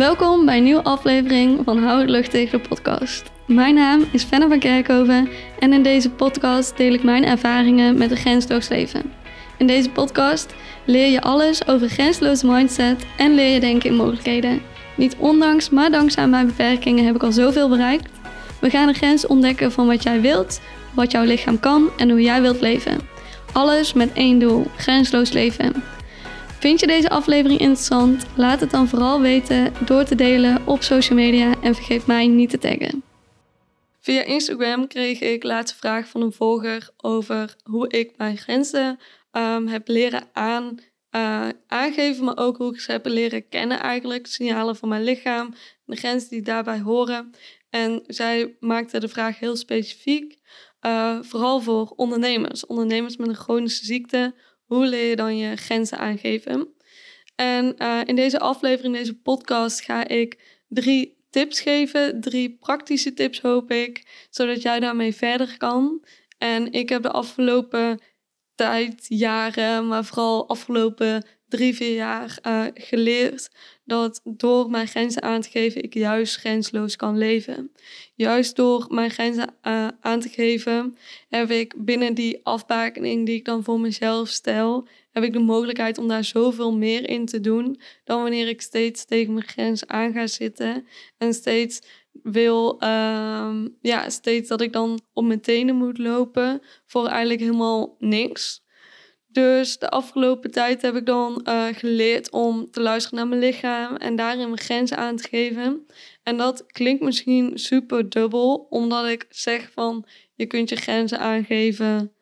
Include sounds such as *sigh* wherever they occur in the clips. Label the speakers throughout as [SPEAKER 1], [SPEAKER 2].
[SPEAKER 1] Welkom bij een nieuwe aflevering van Hou het lucht tegen de podcast. Mijn naam is Fenna van Kerkhoven en in deze podcast deel ik mijn ervaringen met een grensloos leven. In deze podcast leer je alles over grensloze mindset en leer je denken in mogelijkheden. Niet ondanks, maar dankzij mijn beperkingen heb ik al zoveel bereikt. We gaan de grens ontdekken van wat jij wilt, wat jouw lichaam kan en hoe jij wilt leven. Alles met één doel: grensloos leven. Vind je deze aflevering interessant? Laat het dan vooral weten door te delen op social media en vergeet mij niet te taggen. Via Instagram kreeg ik laatste vraag van een volger over hoe ik mijn grenzen um, heb leren aan, uh, aangeven, maar ook hoe ik ze heb leren kennen eigenlijk. Signalen van mijn lichaam, de grenzen die daarbij horen. En zij maakte de vraag heel specifiek, uh, vooral voor ondernemers. Ondernemers met een chronische ziekte hoe leer je dan je grenzen aangeven? En uh, in deze aflevering, in deze podcast, ga ik drie tips geven. Drie praktische tips, hoop ik, zodat jij daarmee verder kan. En ik heb de afgelopen tijd, jaren, maar vooral afgelopen drie, vier jaar uh, geleerd dat door mijn grenzen aan te geven, ik juist grensloos kan leven. Juist door mijn grenzen uh, aan te geven, heb ik binnen die afbakening die ik dan voor mezelf stel, heb ik de mogelijkheid om daar zoveel meer in te doen dan wanneer ik steeds tegen mijn grens aan ga zitten en steeds wil, uh, ja, steeds dat ik dan op mijn tenen moet lopen voor eigenlijk helemaal niks. Dus de afgelopen tijd heb ik dan uh, geleerd om te luisteren naar mijn lichaam en daarin mijn grenzen aan te geven. En dat klinkt misschien super dubbel, omdat ik zeg van je kunt je grenzen aangeven.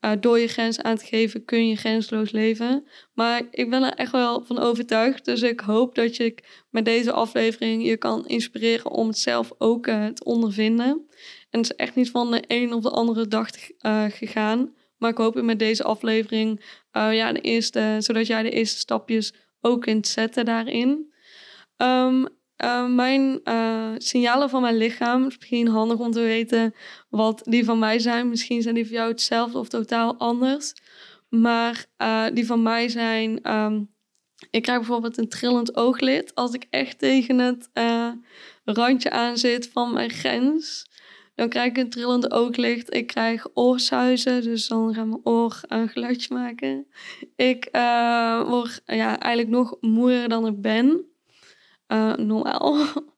[SPEAKER 1] Uh, door je grenzen aan te geven kun je grensloos leven. Maar ik ben er echt wel van overtuigd. Dus ik hoop dat je met deze aflevering je kan inspireren om het zelf ook uh, te ondervinden. En het is echt niet van de een op de andere dag gegaan. Maar ik hoop met deze aflevering uh, ja, de eerste, zodat jij de eerste stapjes ook kunt zetten daarin. Um, uh, mijn uh, signalen van mijn lichaam, is misschien handig om te weten wat die van mij zijn. Misschien zijn die voor jou hetzelfde of totaal anders. Maar die van mij zijn, um, ik krijg bijvoorbeeld een trillend ooglid als ik echt tegen het randje aan zit van mijn grens. Dan krijg ik een trillende ooglicht. Ik krijg oorsuizen, dus dan gaat mijn oor een geluidje maken. Ik uh, word ja, eigenlijk nog moeier dan ik ben. Uh, normaal.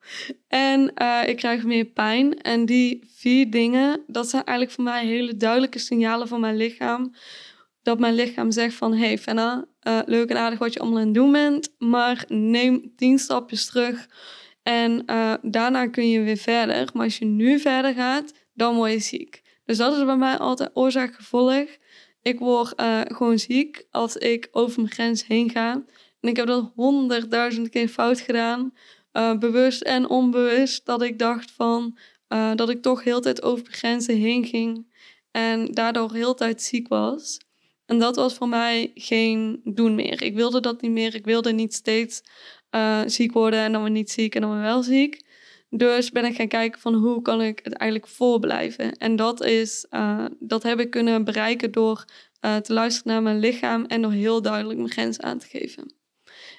[SPEAKER 1] *laughs* en uh, ik krijg meer pijn. En die vier dingen, dat zijn eigenlijk voor mij hele duidelijke signalen van mijn lichaam. Dat mijn lichaam zegt van, hey Fenna, leuk en aardig wat je allemaal aan het doen bent. Maar neem tien stapjes terug en uh, daarna kun je weer verder. Maar als je nu verder gaat, dan word je ziek. Dus dat is bij mij altijd oorzaak-gevolg. Ik word uh, gewoon ziek als ik over mijn grens heen ga. En ik heb dat honderdduizend keer fout gedaan. Uh, bewust en onbewust. Dat ik dacht van... dat ik toch heel tijd over de grenzen heen ging. En daardoor heel tijd ziek was. En dat was voor mij geen doen meer. Ik wilde dat niet meer. Ik wilde niet steeds uh, ziek worden en dan weer niet ziek en dan weer wel ziek. Dus ben ik gaan kijken van hoe kan ik het eigenlijk voorblijven. En dat, is, uh, dat heb ik kunnen bereiken door uh, te luisteren naar mijn lichaam en door heel duidelijk mijn grens aan te geven.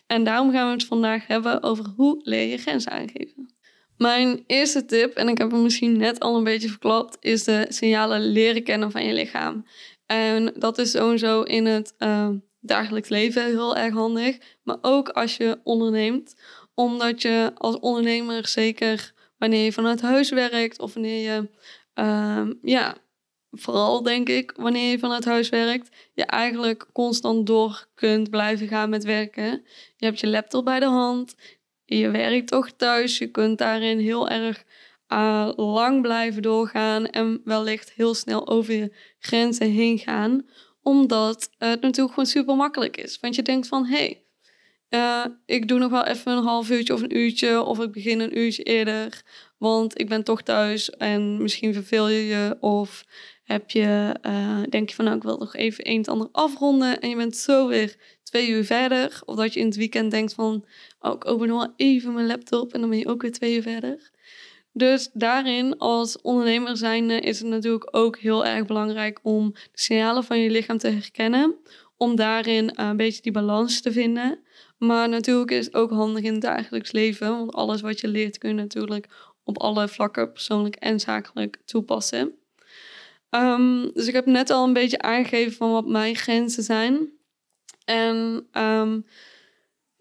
[SPEAKER 1] En daarom gaan we het vandaag hebben over hoe leer je grenzen aangeven. Mijn eerste tip, en ik heb hem misschien net al een beetje verklapt, is de signalen leren kennen van je lichaam. En dat is sowieso in het dagelijks leven heel erg handig. Maar ook als je onderneemt. Omdat je als ondernemer zeker wanneer je vanuit huis werkt of wanneer je, uh, ja, vooral denk ik, wanneer je vanuit huis werkt, je eigenlijk constant door kunt blijven gaan met werken. Je hebt je laptop bij de hand, je werkt toch thuis, je kunt daarin heel erg uh, lang blijven doorgaan en wellicht heel snel over je grenzen heen gaan omdat het natuurlijk gewoon super makkelijk is. Want je denkt van, hé, hey, uh, ik doe nog wel even een half uurtje of een uurtje. Of ik begin een uurtje eerder. Want ik ben toch thuis en misschien verveel je je. Of heb je, uh, denk je van, nou, ik wil nog even een en ander afronden. En je bent zo weer twee uur verder. Of dat je in het weekend denkt van, oh, ik open nog wel even mijn laptop. En dan ben je ook weer twee uur verder. Dus daarin, als ondernemer zijnde, is het natuurlijk ook heel erg belangrijk om de signalen van je lichaam te herkennen. Om daarin een beetje die balans te vinden. Maar natuurlijk is het ook handig in het dagelijks leven. Want alles wat je leert kun je natuurlijk op alle vlakken, persoonlijk en zakelijk, toepassen. Ehm, dus ik heb net al een beetje aangegeven van wat mijn grenzen zijn. En ehm,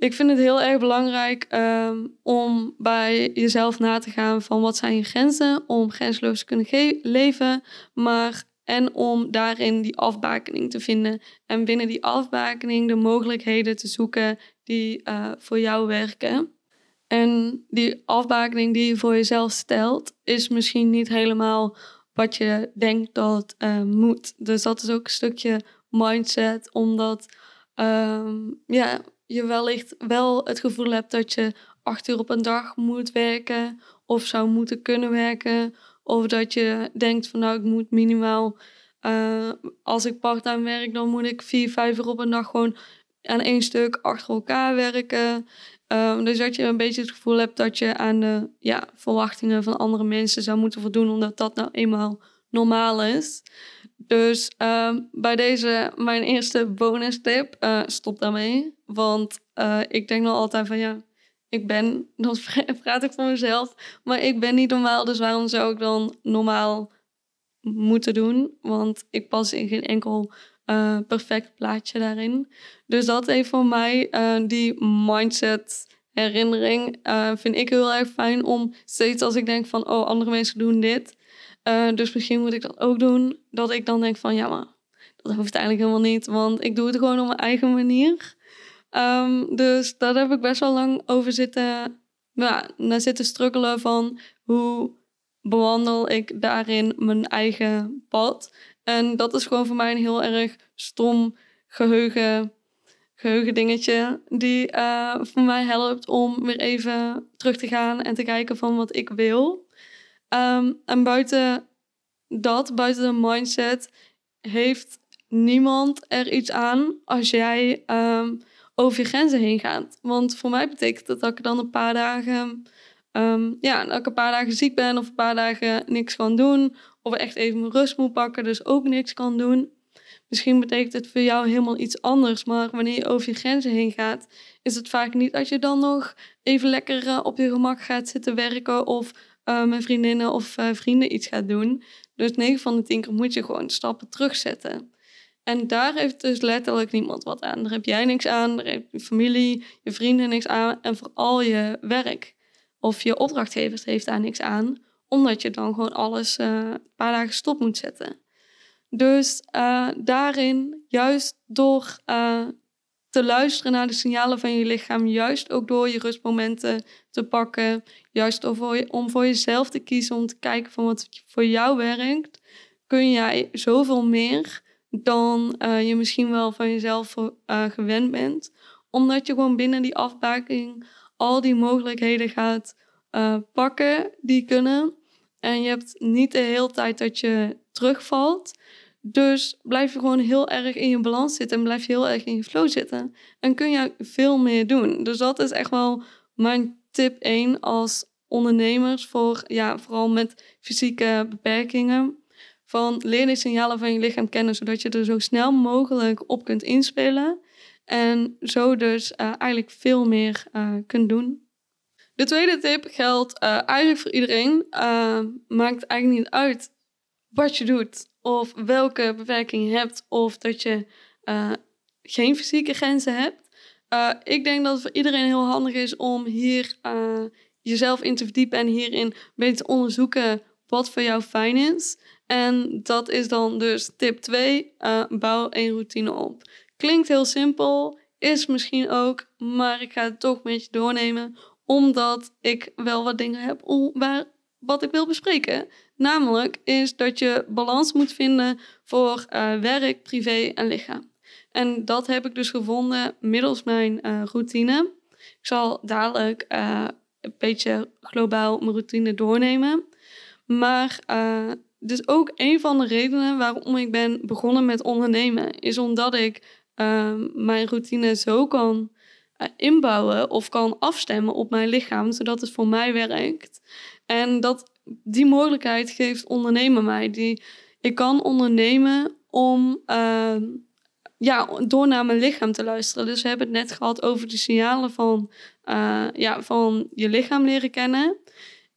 [SPEAKER 1] ik vind het heel erg belangrijk um, om bij jezelf na te gaan van wat zijn je grenzen om grenzeloos te kunnen leven, maar en om daarin die afbakening te vinden en binnen die afbakening de mogelijkheden te zoeken die uh, voor jou werken. En die afbakening die je voor jezelf stelt, is misschien niet helemaal wat je denkt dat uh, moet. Dus dat is ook een stukje mindset, omdat um, ja, je wellicht wel het gevoel hebt dat je acht uur op een dag moet werken of zou moeten kunnen werken. Of dat je denkt van nou, ik moet minimaal, uh, als ik parttime werk, dan moet ik vier, vijf uur op een dag gewoon aan één stuk achter elkaar werken. Um, dus dat je een beetje het gevoel hebt dat je aan de ja, verwachtingen van andere mensen zou moeten voldoen, omdat dat nou eenmaal normaal is. Dus um, bij deze mijn eerste bonus tip, uh, stop daarmee. Want uh, ik denk nog altijd van ja, ik ben, *laughs* dan praat ik voor mezelf, maar ik ben niet normaal, dus waarom zou ik dan normaal moeten doen? Want ik pas in geen enkel uh, perfect plaatje daarin. Dus dat heeft voor mij die mindset herinnering vind ik heel erg fijn om steeds als ik denk van oh andere mensen doen dit, dus misschien moet ik dat ook doen, dat ik dan denk van ja maar dat hoeft eigenlijk helemaal niet, want ik doe het gewoon op mijn eigen manier. Um, dus daar heb ik best wel lang over zitten, ja, naar zitten struggelen van hoe bewandel ik daarin mijn eigen pad. En dat is gewoon voor mij een heel erg stom geheugen, geheugen dingetje. Die uh, voor mij helpt om weer even terug te gaan en te kijken van wat ik wil. Um, en buiten dat, buiten de mindset, heeft niemand er iets aan als jij um, over je grenzen heen gaat. Want voor mij betekent dat dat ik dan een paar dagen, um, ja, dat ik een paar dagen ziek ben of een paar dagen niks kan doen. Of echt even mijn rust moet pakken, dus ook niks kan doen. Misschien betekent het voor jou helemaal iets anders, maar wanneer je over je grenzen heen gaat, is het vaak niet dat je dan nog even lekker uh, op je gemak gaat zitten werken of uh, met vriendinnen of uh, vrienden iets gaat doen. Dus 9 van de 10 keer moet je gewoon stappen terugzetten. En daar heeft dus letterlijk niemand wat aan. Daar heb jij niks aan, daar heeft je familie, je vrienden niks aan en vooral je werk of je opdrachtgevers heeft daar niks aan, omdat je dan gewoon alles uh, een paar dagen stop moet zetten. Dus daarin, juist door te luisteren naar de signalen van je lichaam, juist ook door je rustmomenten te pakken, juist voor je, om voor jezelf te kiezen, om te kijken van wat voor jou werkt, kun jij zoveel meer dan uh, je misschien wel van jezelf uh, gewend bent. Omdat je gewoon binnen die afbaking al die mogelijkheden gaat uh, pakken die kunnen. En je hebt niet de hele tijd dat je terugvalt. Dus blijf je gewoon heel erg in je balans zitten en blijf je heel erg in je flow zitten. En kun je veel meer doen. Dus dat is echt wel mijn tip 1 als ondernemers voor, ja, vooral met fysieke beperkingen van leer de signalen van je lichaam kennen, zodat je er zo snel mogelijk op kunt inspelen. En zo dus uh, eigenlijk veel meer uh, kunt doen. De tweede tip geldt uh, eigenlijk voor iedereen. maakt eigenlijk niet uit wat je doet of welke beperking je hebt of dat je geen fysieke grenzen hebt. ik denk dat het voor iedereen heel handig is om hier jezelf in te verdiepen en hierin beter te onderzoeken wat voor jou fijn is. En dat is dan dus tip 2, uh, eh, bouw een routine op. Klinkt heel simpel, is misschien ook, maar ik ga het toch met je doornemen, omdat ik wel wat dingen heb waar, wat ik wil bespreken. Namelijk is dat je balans moet vinden voor uh, werk, privé en lichaam. En dat heb ik dus gevonden middels mijn uh, routine. Ik zal dadelijk een beetje globaal mijn routine doornemen. Maar dus ook een van de redenen waarom ik ben begonnen met ondernemen, is omdat ik uh, mijn routine zo kan inbouwen of kan afstemmen op mijn lichaam, zodat het voor mij werkt. En dat die mogelijkheid geeft ondernemen mij. Die, ik kan ondernemen om uh, ja, door naar mijn lichaam te luisteren. Dus we hebben het net gehad over de signalen van, uh, ja, van je lichaam leren kennen.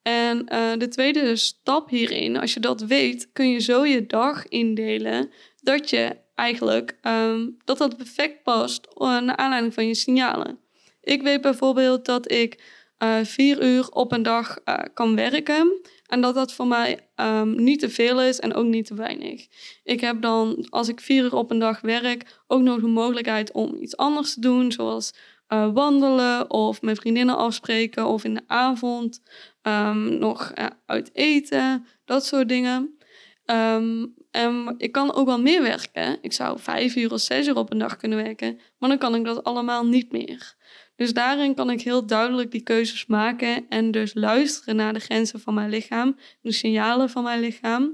[SPEAKER 1] En uh, de tweede stap hierin, als je dat weet, kun je zo je dag indelen dat je eigenlijk um, dat dat perfect past uh, naar aanleiding van je signalen. Ik weet bijvoorbeeld dat ik vier uur op een dag kan werken. En dat dat voor mij um, niet te veel is en ook niet te weinig. Ik heb dan, als ik vier uur op een dag werk, ook nog de mogelijkheid om iets anders te doen, zoals uh, wandelen of met vriendinnen afspreken of in de avond um, nog uit eten, dat soort dingen. Um, en ik kan ook wel meer werken. Ik zou vijf uur of zes uur op een dag kunnen werken, maar dan kan ik dat allemaal niet meer. Dus daarin kan ik heel duidelijk die keuzes maken en dus luisteren naar de grenzen van mijn lichaam, de signalen van mijn lichaam.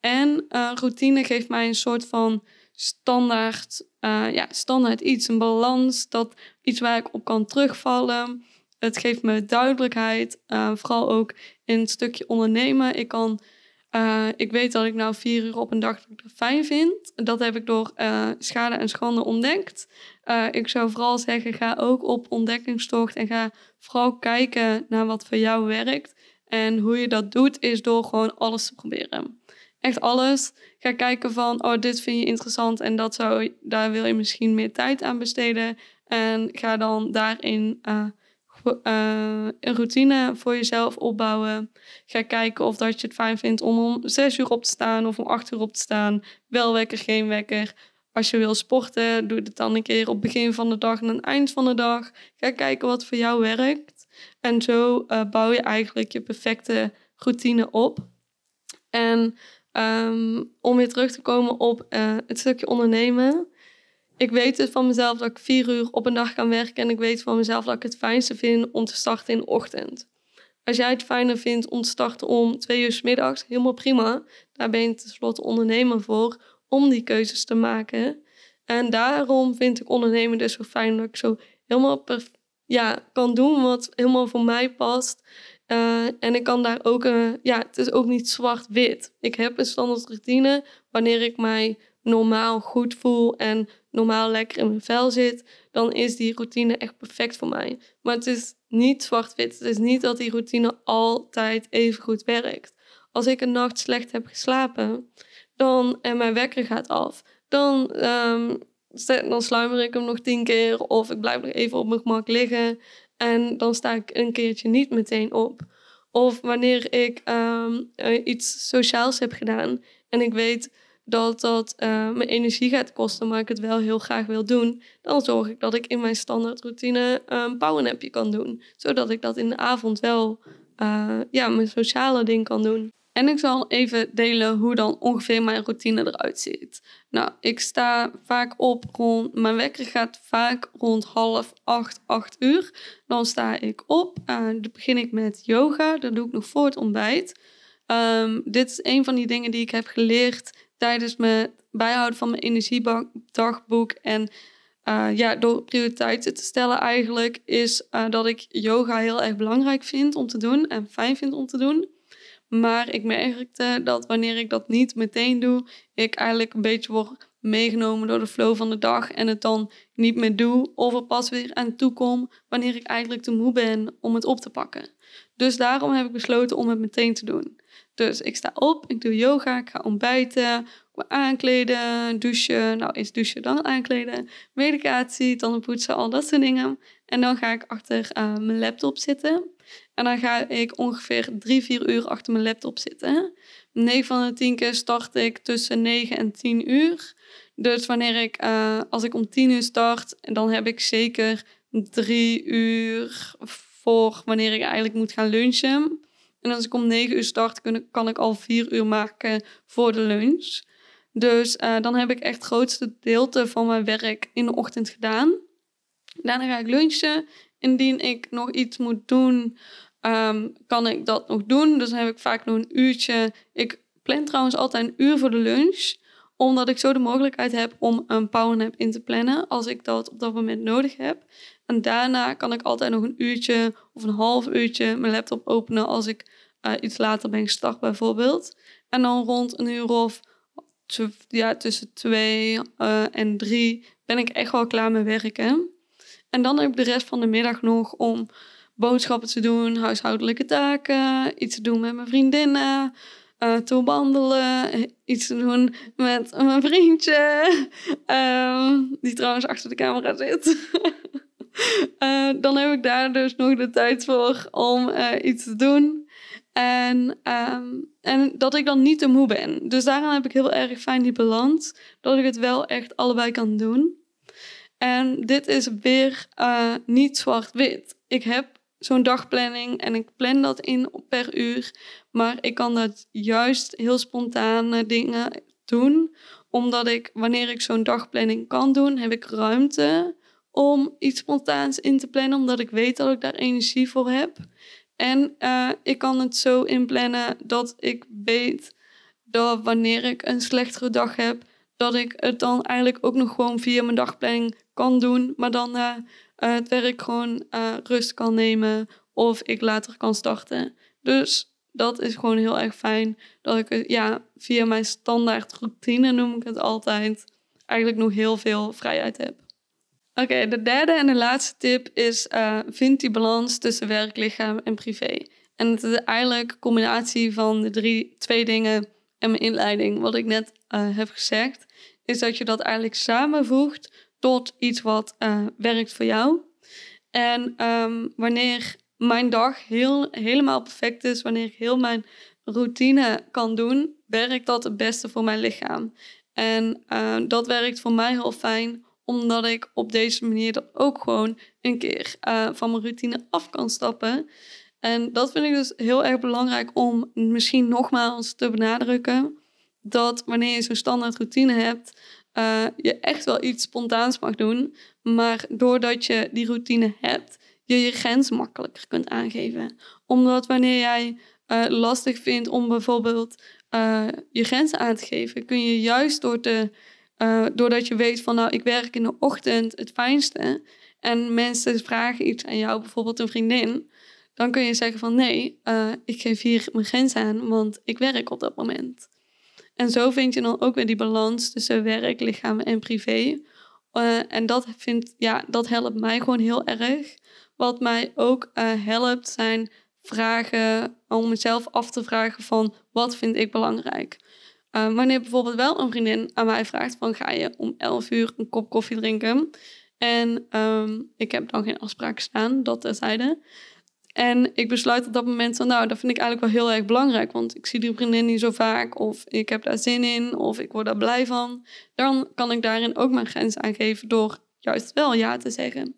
[SPEAKER 1] En uh, routine geeft mij een soort van standaard, uh, ja, standaard iets, een balans, dat iets waar ik op kan terugvallen. Het geeft me duidelijkheid, uh, vooral ook in het stukje ondernemen. Ik kan uh, ik weet dat ik nou vier uur op een dag fijn vind. Dat heb ik door uh, schade en schande ontdekt. Uh, ik zou vooral zeggen, ga ook op ontdekkingstocht en ga vooral kijken naar wat voor jou werkt. En hoe je dat doet, is door gewoon alles te proberen. Echt alles. Ga kijken van, oh, dit vind je interessant en dat zou, daar wil je misschien meer tijd aan besteden. En ga dan daarin uh, een routine voor jezelf opbouwen. Ga kijken of dat je het fijn vindt om om zes uur op te staan of om acht uur op te staan. Wel wekker, geen wekker. Als je wil sporten, doe het dan een keer op begin van de dag en aan het eind van de dag. Ga kijken wat voor jou werkt. En zo uh, bouw je eigenlijk je perfecte routine op. En um, om weer terug te komen op uh, het stukje ondernemen ik weet het van mezelf dat ik vier uur op een dag kan werken. En ik weet van mezelf dat ik het fijnste vind om te starten in de ochtend. Als jij het fijner vindt om te starten om twee uur middags, helemaal prima. Daar ben je tenslotte ondernemer voor om die keuzes te maken. En daarom vind ik ondernemen dus zo fijn dat ik zo helemaal ja, kan doen wat helemaal voor mij past. Uh, en ik kan daar ook, uh, ja, het is ook niet zwart-wit. Ik heb een standaard routine wanneer ik mij normaal goed voel en normaal lekker in mijn vel zit, dan is die routine echt perfect voor mij. Maar het is niet zwart-wit. Het is niet dat die routine altijd even goed werkt. Als ik een nacht slecht heb geslapen dan, en mijn wekker gaat af, dan, um, dan sluimer ik hem nog tien keer of ik blijf nog even op mijn gemak liggen en dan sta ik een keertje niet meteen op. Of wanneer ik um, iets sociaals heb gedaan en ik weet dat dat uh, mijn energie gaat kosten, maar ik het wel heel graag wil doen, dan zorg ik dat ik in mijn standaardroutine een powernapje kan doen. Zodat ik dat in de avond wel uh, ja, mijn sociale ding kan doen. En ik zal even delen hoe dan ongeveer mijn routine eruit ziet. Nou, ik sta vaak op rond, mijn wekker gaat vaak rond half acht, acht uur. Dan sta ik op, uh, dan begin ik met yoga, dat doe ik nog voor het ontbijt. Um, dit is een van die dingen die ik heb geleerd tijdens mijn bijhouden van mijn energiedagboek en uh, ja, door prioriteiten te stellen eigenlijk, is uh, dat ik yoga heel erg belangrijk vind om te doen en fijn vind om te doen. Maar ik merkte dat wanneer ik dat niet meteen doe, ik eigenlijk een beetje word meegenomen door de flow van de dag en het dan niet meer doe of er pas weer aan toe kom wanneer ik eigenlijk te moe ben om het op te pakken. Dus daarom heb ik besloten om het meteen te doen. Dus ik sta op, ik doe yoga, ik ga ontbijten, aankleden, douchen. Nou, eerst douchen, dan aankleden. Medicatie, tanden poetsen, al dat soort dingen. En dan ga ik achter uh, mijn laptop zitten. En dan ga ik ongeveer drie, vier uur achter mijn laptop zitten. 9 van de 10 keer start ik tussen 9 en 10 uur. Dus wanneer ik, uh, als ik om 10 uur start, dan heb ik zeker drie uur voor wanneer ik eigenlijk moet gaan lunchen. En als ik om 9 uur start, kan ik al 4 uur maken voor de lunch. Dus uh, dan heb ik echt het grootste gedeelte van mijn werk in de ochtend gedaan. Daarna ga ik lunchen. Indien ik nog iets moet doen, um, kan ik dat nog doen. Dus dan heb ik vaak nog een uurtje. Ik plan trouwens altijd een uur voor de lunch omdat ik zo de mogelijkheid heb om een powernap in te plannen als ik dat op dat moment nodig heb. En daarna kan ik altijd nog een uurtje of een half uurtje mijn laptop openen als ik uh, iets later ben gestart bijvoorbeeld. En dan rond een uur of ja, tussen twee uh, en drie ben ik echt wel klaar met werken. En dan heb ik de rest van de middag nog om boodschappen te doen, huishoudelijke taken, iets te doen met mijn vriendinnen, uh, te wandelen, iets te doen met mijn vriendje, uh, die trouwens achter de camera zit. uh, *laughs* dan heb ik daar dus nog de tijd voor om iets te doen. En, um, en dat ik dan niet te moe ben. Dus daarom heb ik heel erg fijn die balans. Dat ik het wel echt allebei kan doen. En dit is weer niet zwart-wit. Ik heb zo'n dagplanning en ik plan dat in per uur. Maar ik kan dat juist heel spontane dingen doen. Omdat ik, wanneer ik zo'n dagplanning kan doen, heb ik ruimte om iets spontaans in te plannen. Omdat ik weet dat ik daar energie voor heb. En uh, ik kan het zo inplannen dat ik weet dat wanneer ik een slechtere dag heb, dat ik het dan eigenlijk ook nog gewoon via mijn dagplanning kan doen, maar dan uh, het werk gewoon uh, rust kan nemen of ik later kan starten. Dus dat is gewoon heel erg fijn dat ik ja, via mijn standaard routine, noem ik het altijd, eigenlijk nog heel veel vrijheid heb. Oké, de derde en de laatste tip is: uh, vind die balans tussen werk, lichaam en privé. En het is eigenlijk een combinatie van de drie, twee dingen en mijn inleiding, wat ik net uh, heb gezegd, is dat je dat eigenlijk samenvoegt tot iets wat uh, werkt voor jou. En um, wanneer mijn dag heel, helemaal perfect is, wanneer ik heel mijn routine kan doen, werkt dat het beste voor mijn lichaam. En uh, dat werkt voor mij heel fijn, omdat ik op deze manier dat ook gewoon een keer uh, van mijn routine af kan stappen. En dat vind ik dus heel erg belangrijk om misschien nogmaals te benadrukken. Dat wanneer je zo'n standaard routine hebt, uh, je echt wel iets spontaans mag doen. Maar doordat je die routine hebt, je je grens makkelijker kunt aangeven. Omdat wanneer jij uh, lastig vindt om bijvoorbeeld uh, je grenzen aan te geven, kun je juist door te, doordat je weet van nou, ik werk in de ochtend het fijnste. En mensen vragen iets aan jou, bijvoorbeeld een vriendin. Dan kun je zeggen van nee, ik geef hier mijn grens aan, want ik werk op dat moment. En zo vind je dan ook weer die balans tussen werk, lichaam en privé. Uh, en dat, ja, dat helpt mij gewoon heel erg. Wat mij ook uh, helpt zijn vragen om mezelf af te vragen van wat vind ik belangrijk. Uh, wanneer bijvoorbeeld wel een vriendin aan mij vraagt van ga je om 11 uur een kop koffie drinken. En um, ik heb dan geen afspraak staan, dat terzijde. En ik besluit op dat moment van, nou, dat vind ik eigenlijk wel heel erg belangrijk. Want ik zie die vriendin niet zo vaak. Of ik heb daar zin in. Of ik word daar blij van. Dan kan ik daarin ook mijn grens aangeven door juist wel ja te zeggen.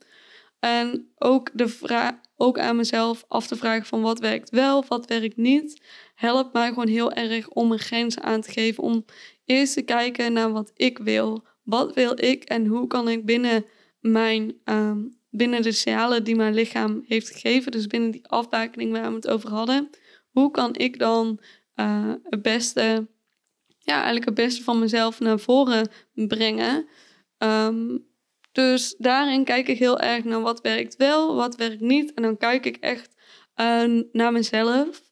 [SPEAKER 1] En ook, de vraag, ook aan mezelf af te vragen van wat werkt wel, wat werkt niet. Helpt mij gewoon heel erg om een grens aan te geven. Om eerst te kijken naar wat ik wil. Wat wil ik en hoe kan ik binnen mijn um, binnen de signalen die mijn lichaam heeft gegeven, dus binnen die afbakening waar we het over hadden, hoe kan ik dan uh, het beste, ja, eigenlijk het beste van mezelf naar voren brengen? Um, dus daarin kijk ik heel erg naar wat werkt wel, wat werkt niet. En dan kijk ik echt uh, naar mezelf.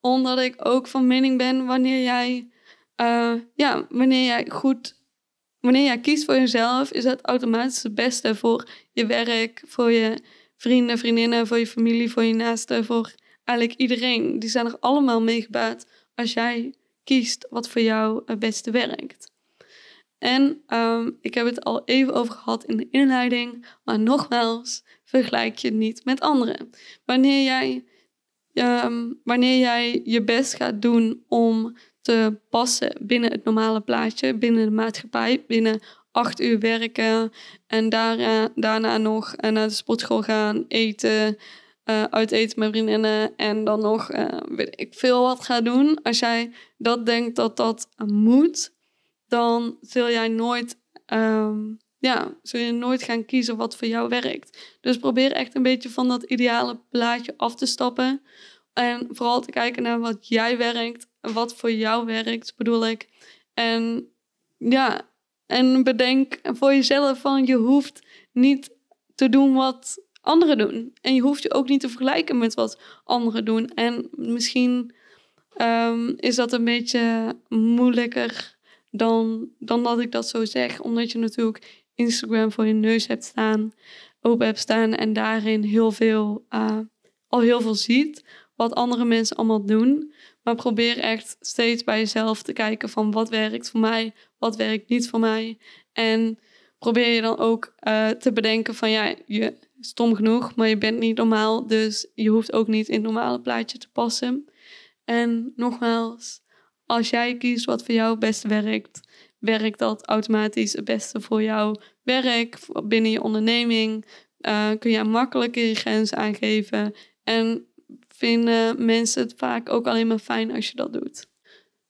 [SPEAKER 1] Omdat ik ook van mening ben wanneer jij, uh, ja, wanneer jij goed wanneer jij kiest voor jezelf, is dat automatisch het beste voor je werk, voor je vrienden, vriendinnen, voor je familie, voor je naasten, voor eigenlijk iedereen. Die zijn er allemaal mee gebaat als jij kiest wat voor jou het beste werkt. En um, ik heb het al even over gehad in de inleiding, maar nogmaals, vergelijk je niet met anderen. Wanneer jij, um, wanneer jij je best gaat doen om passen binnen het normale plaatje, binnen de maatschappij, binnen acht uur werken en daar, daarna nog uh, naar de sportschool gaan, eten, uh, uit eten met vriendinnen en dan nog weet ik veel wat gaan doen. Als jij dat denkt dat dat moet, dan zul jij nooit, um, ja, zul je nooit gaan kiezen wat voor jou werkt. Dus probeer echt een beetje van dat ideale plaatje af te stappen. En vooral te kijken naar wat jij werkt wat voor jou werkt, bedoel ik. En ja, en bedenk voor jezelf van je hoeft niet te doen wat anderen doen. En je hoeft je ook niet te vergelijken met wat anderen doen. En misschien um, is dat een beetje moeilijker dan, dan dat ik dat zo zeg. Omdat je natuurlijk Instagram voor je neus hebt staan, open hebt staan en daarin heel veel, uh, al heel veel ziet wat andere mensen allemaal doen. Maar probeer echt steeds bij jezelf te kijken van wat werkt voor mij, wat werkt niet voor mij. En probeer je dan ook uh, te bedenken van ja, je stom genoeg, maar je bent niet normaal, dus je hoeft ook niet in het normale plaatje te passen. En nogmaals, als jij kiest wat voor jou het beste werkt, werkt dat automatisch het beste voor jouw werk, binnen je onderneming. Uh, kun je makkelijker je grenzen aangeven. En vinden mensen het vaak ook alleen maar fijn als je dat doet.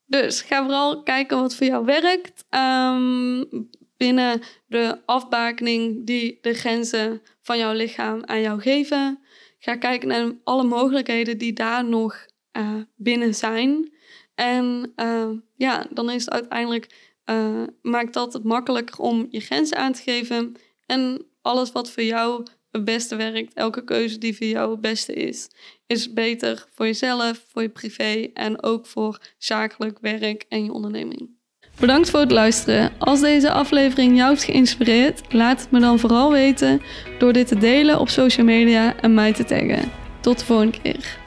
[SPEAKER 1] Dus ga vooral kijken wat voor jou werkt. Um, binnen de afbakening die de grenzen van jouw lichaam aan jou geven. Ga kijken naar alle mogelijkheden die daar nog uh, binnen zijn. En uh, ja, dan is het uiteindelijk, uh, maakt dat het makkelijker om je grenzen aan te geven. En alles wat voor jou het beste werkt, elke keuze die voor jou het beste is, is beter voor jezelf, voor je privé en ook voor zakelijk werk en je onderneming. Bedankt voor het luisteren. Als deze aflevering jou heeft geïnspireerd, laat het me dan vooral weten door dit te delen op social media en mij te taggen. Tot de volgende keer.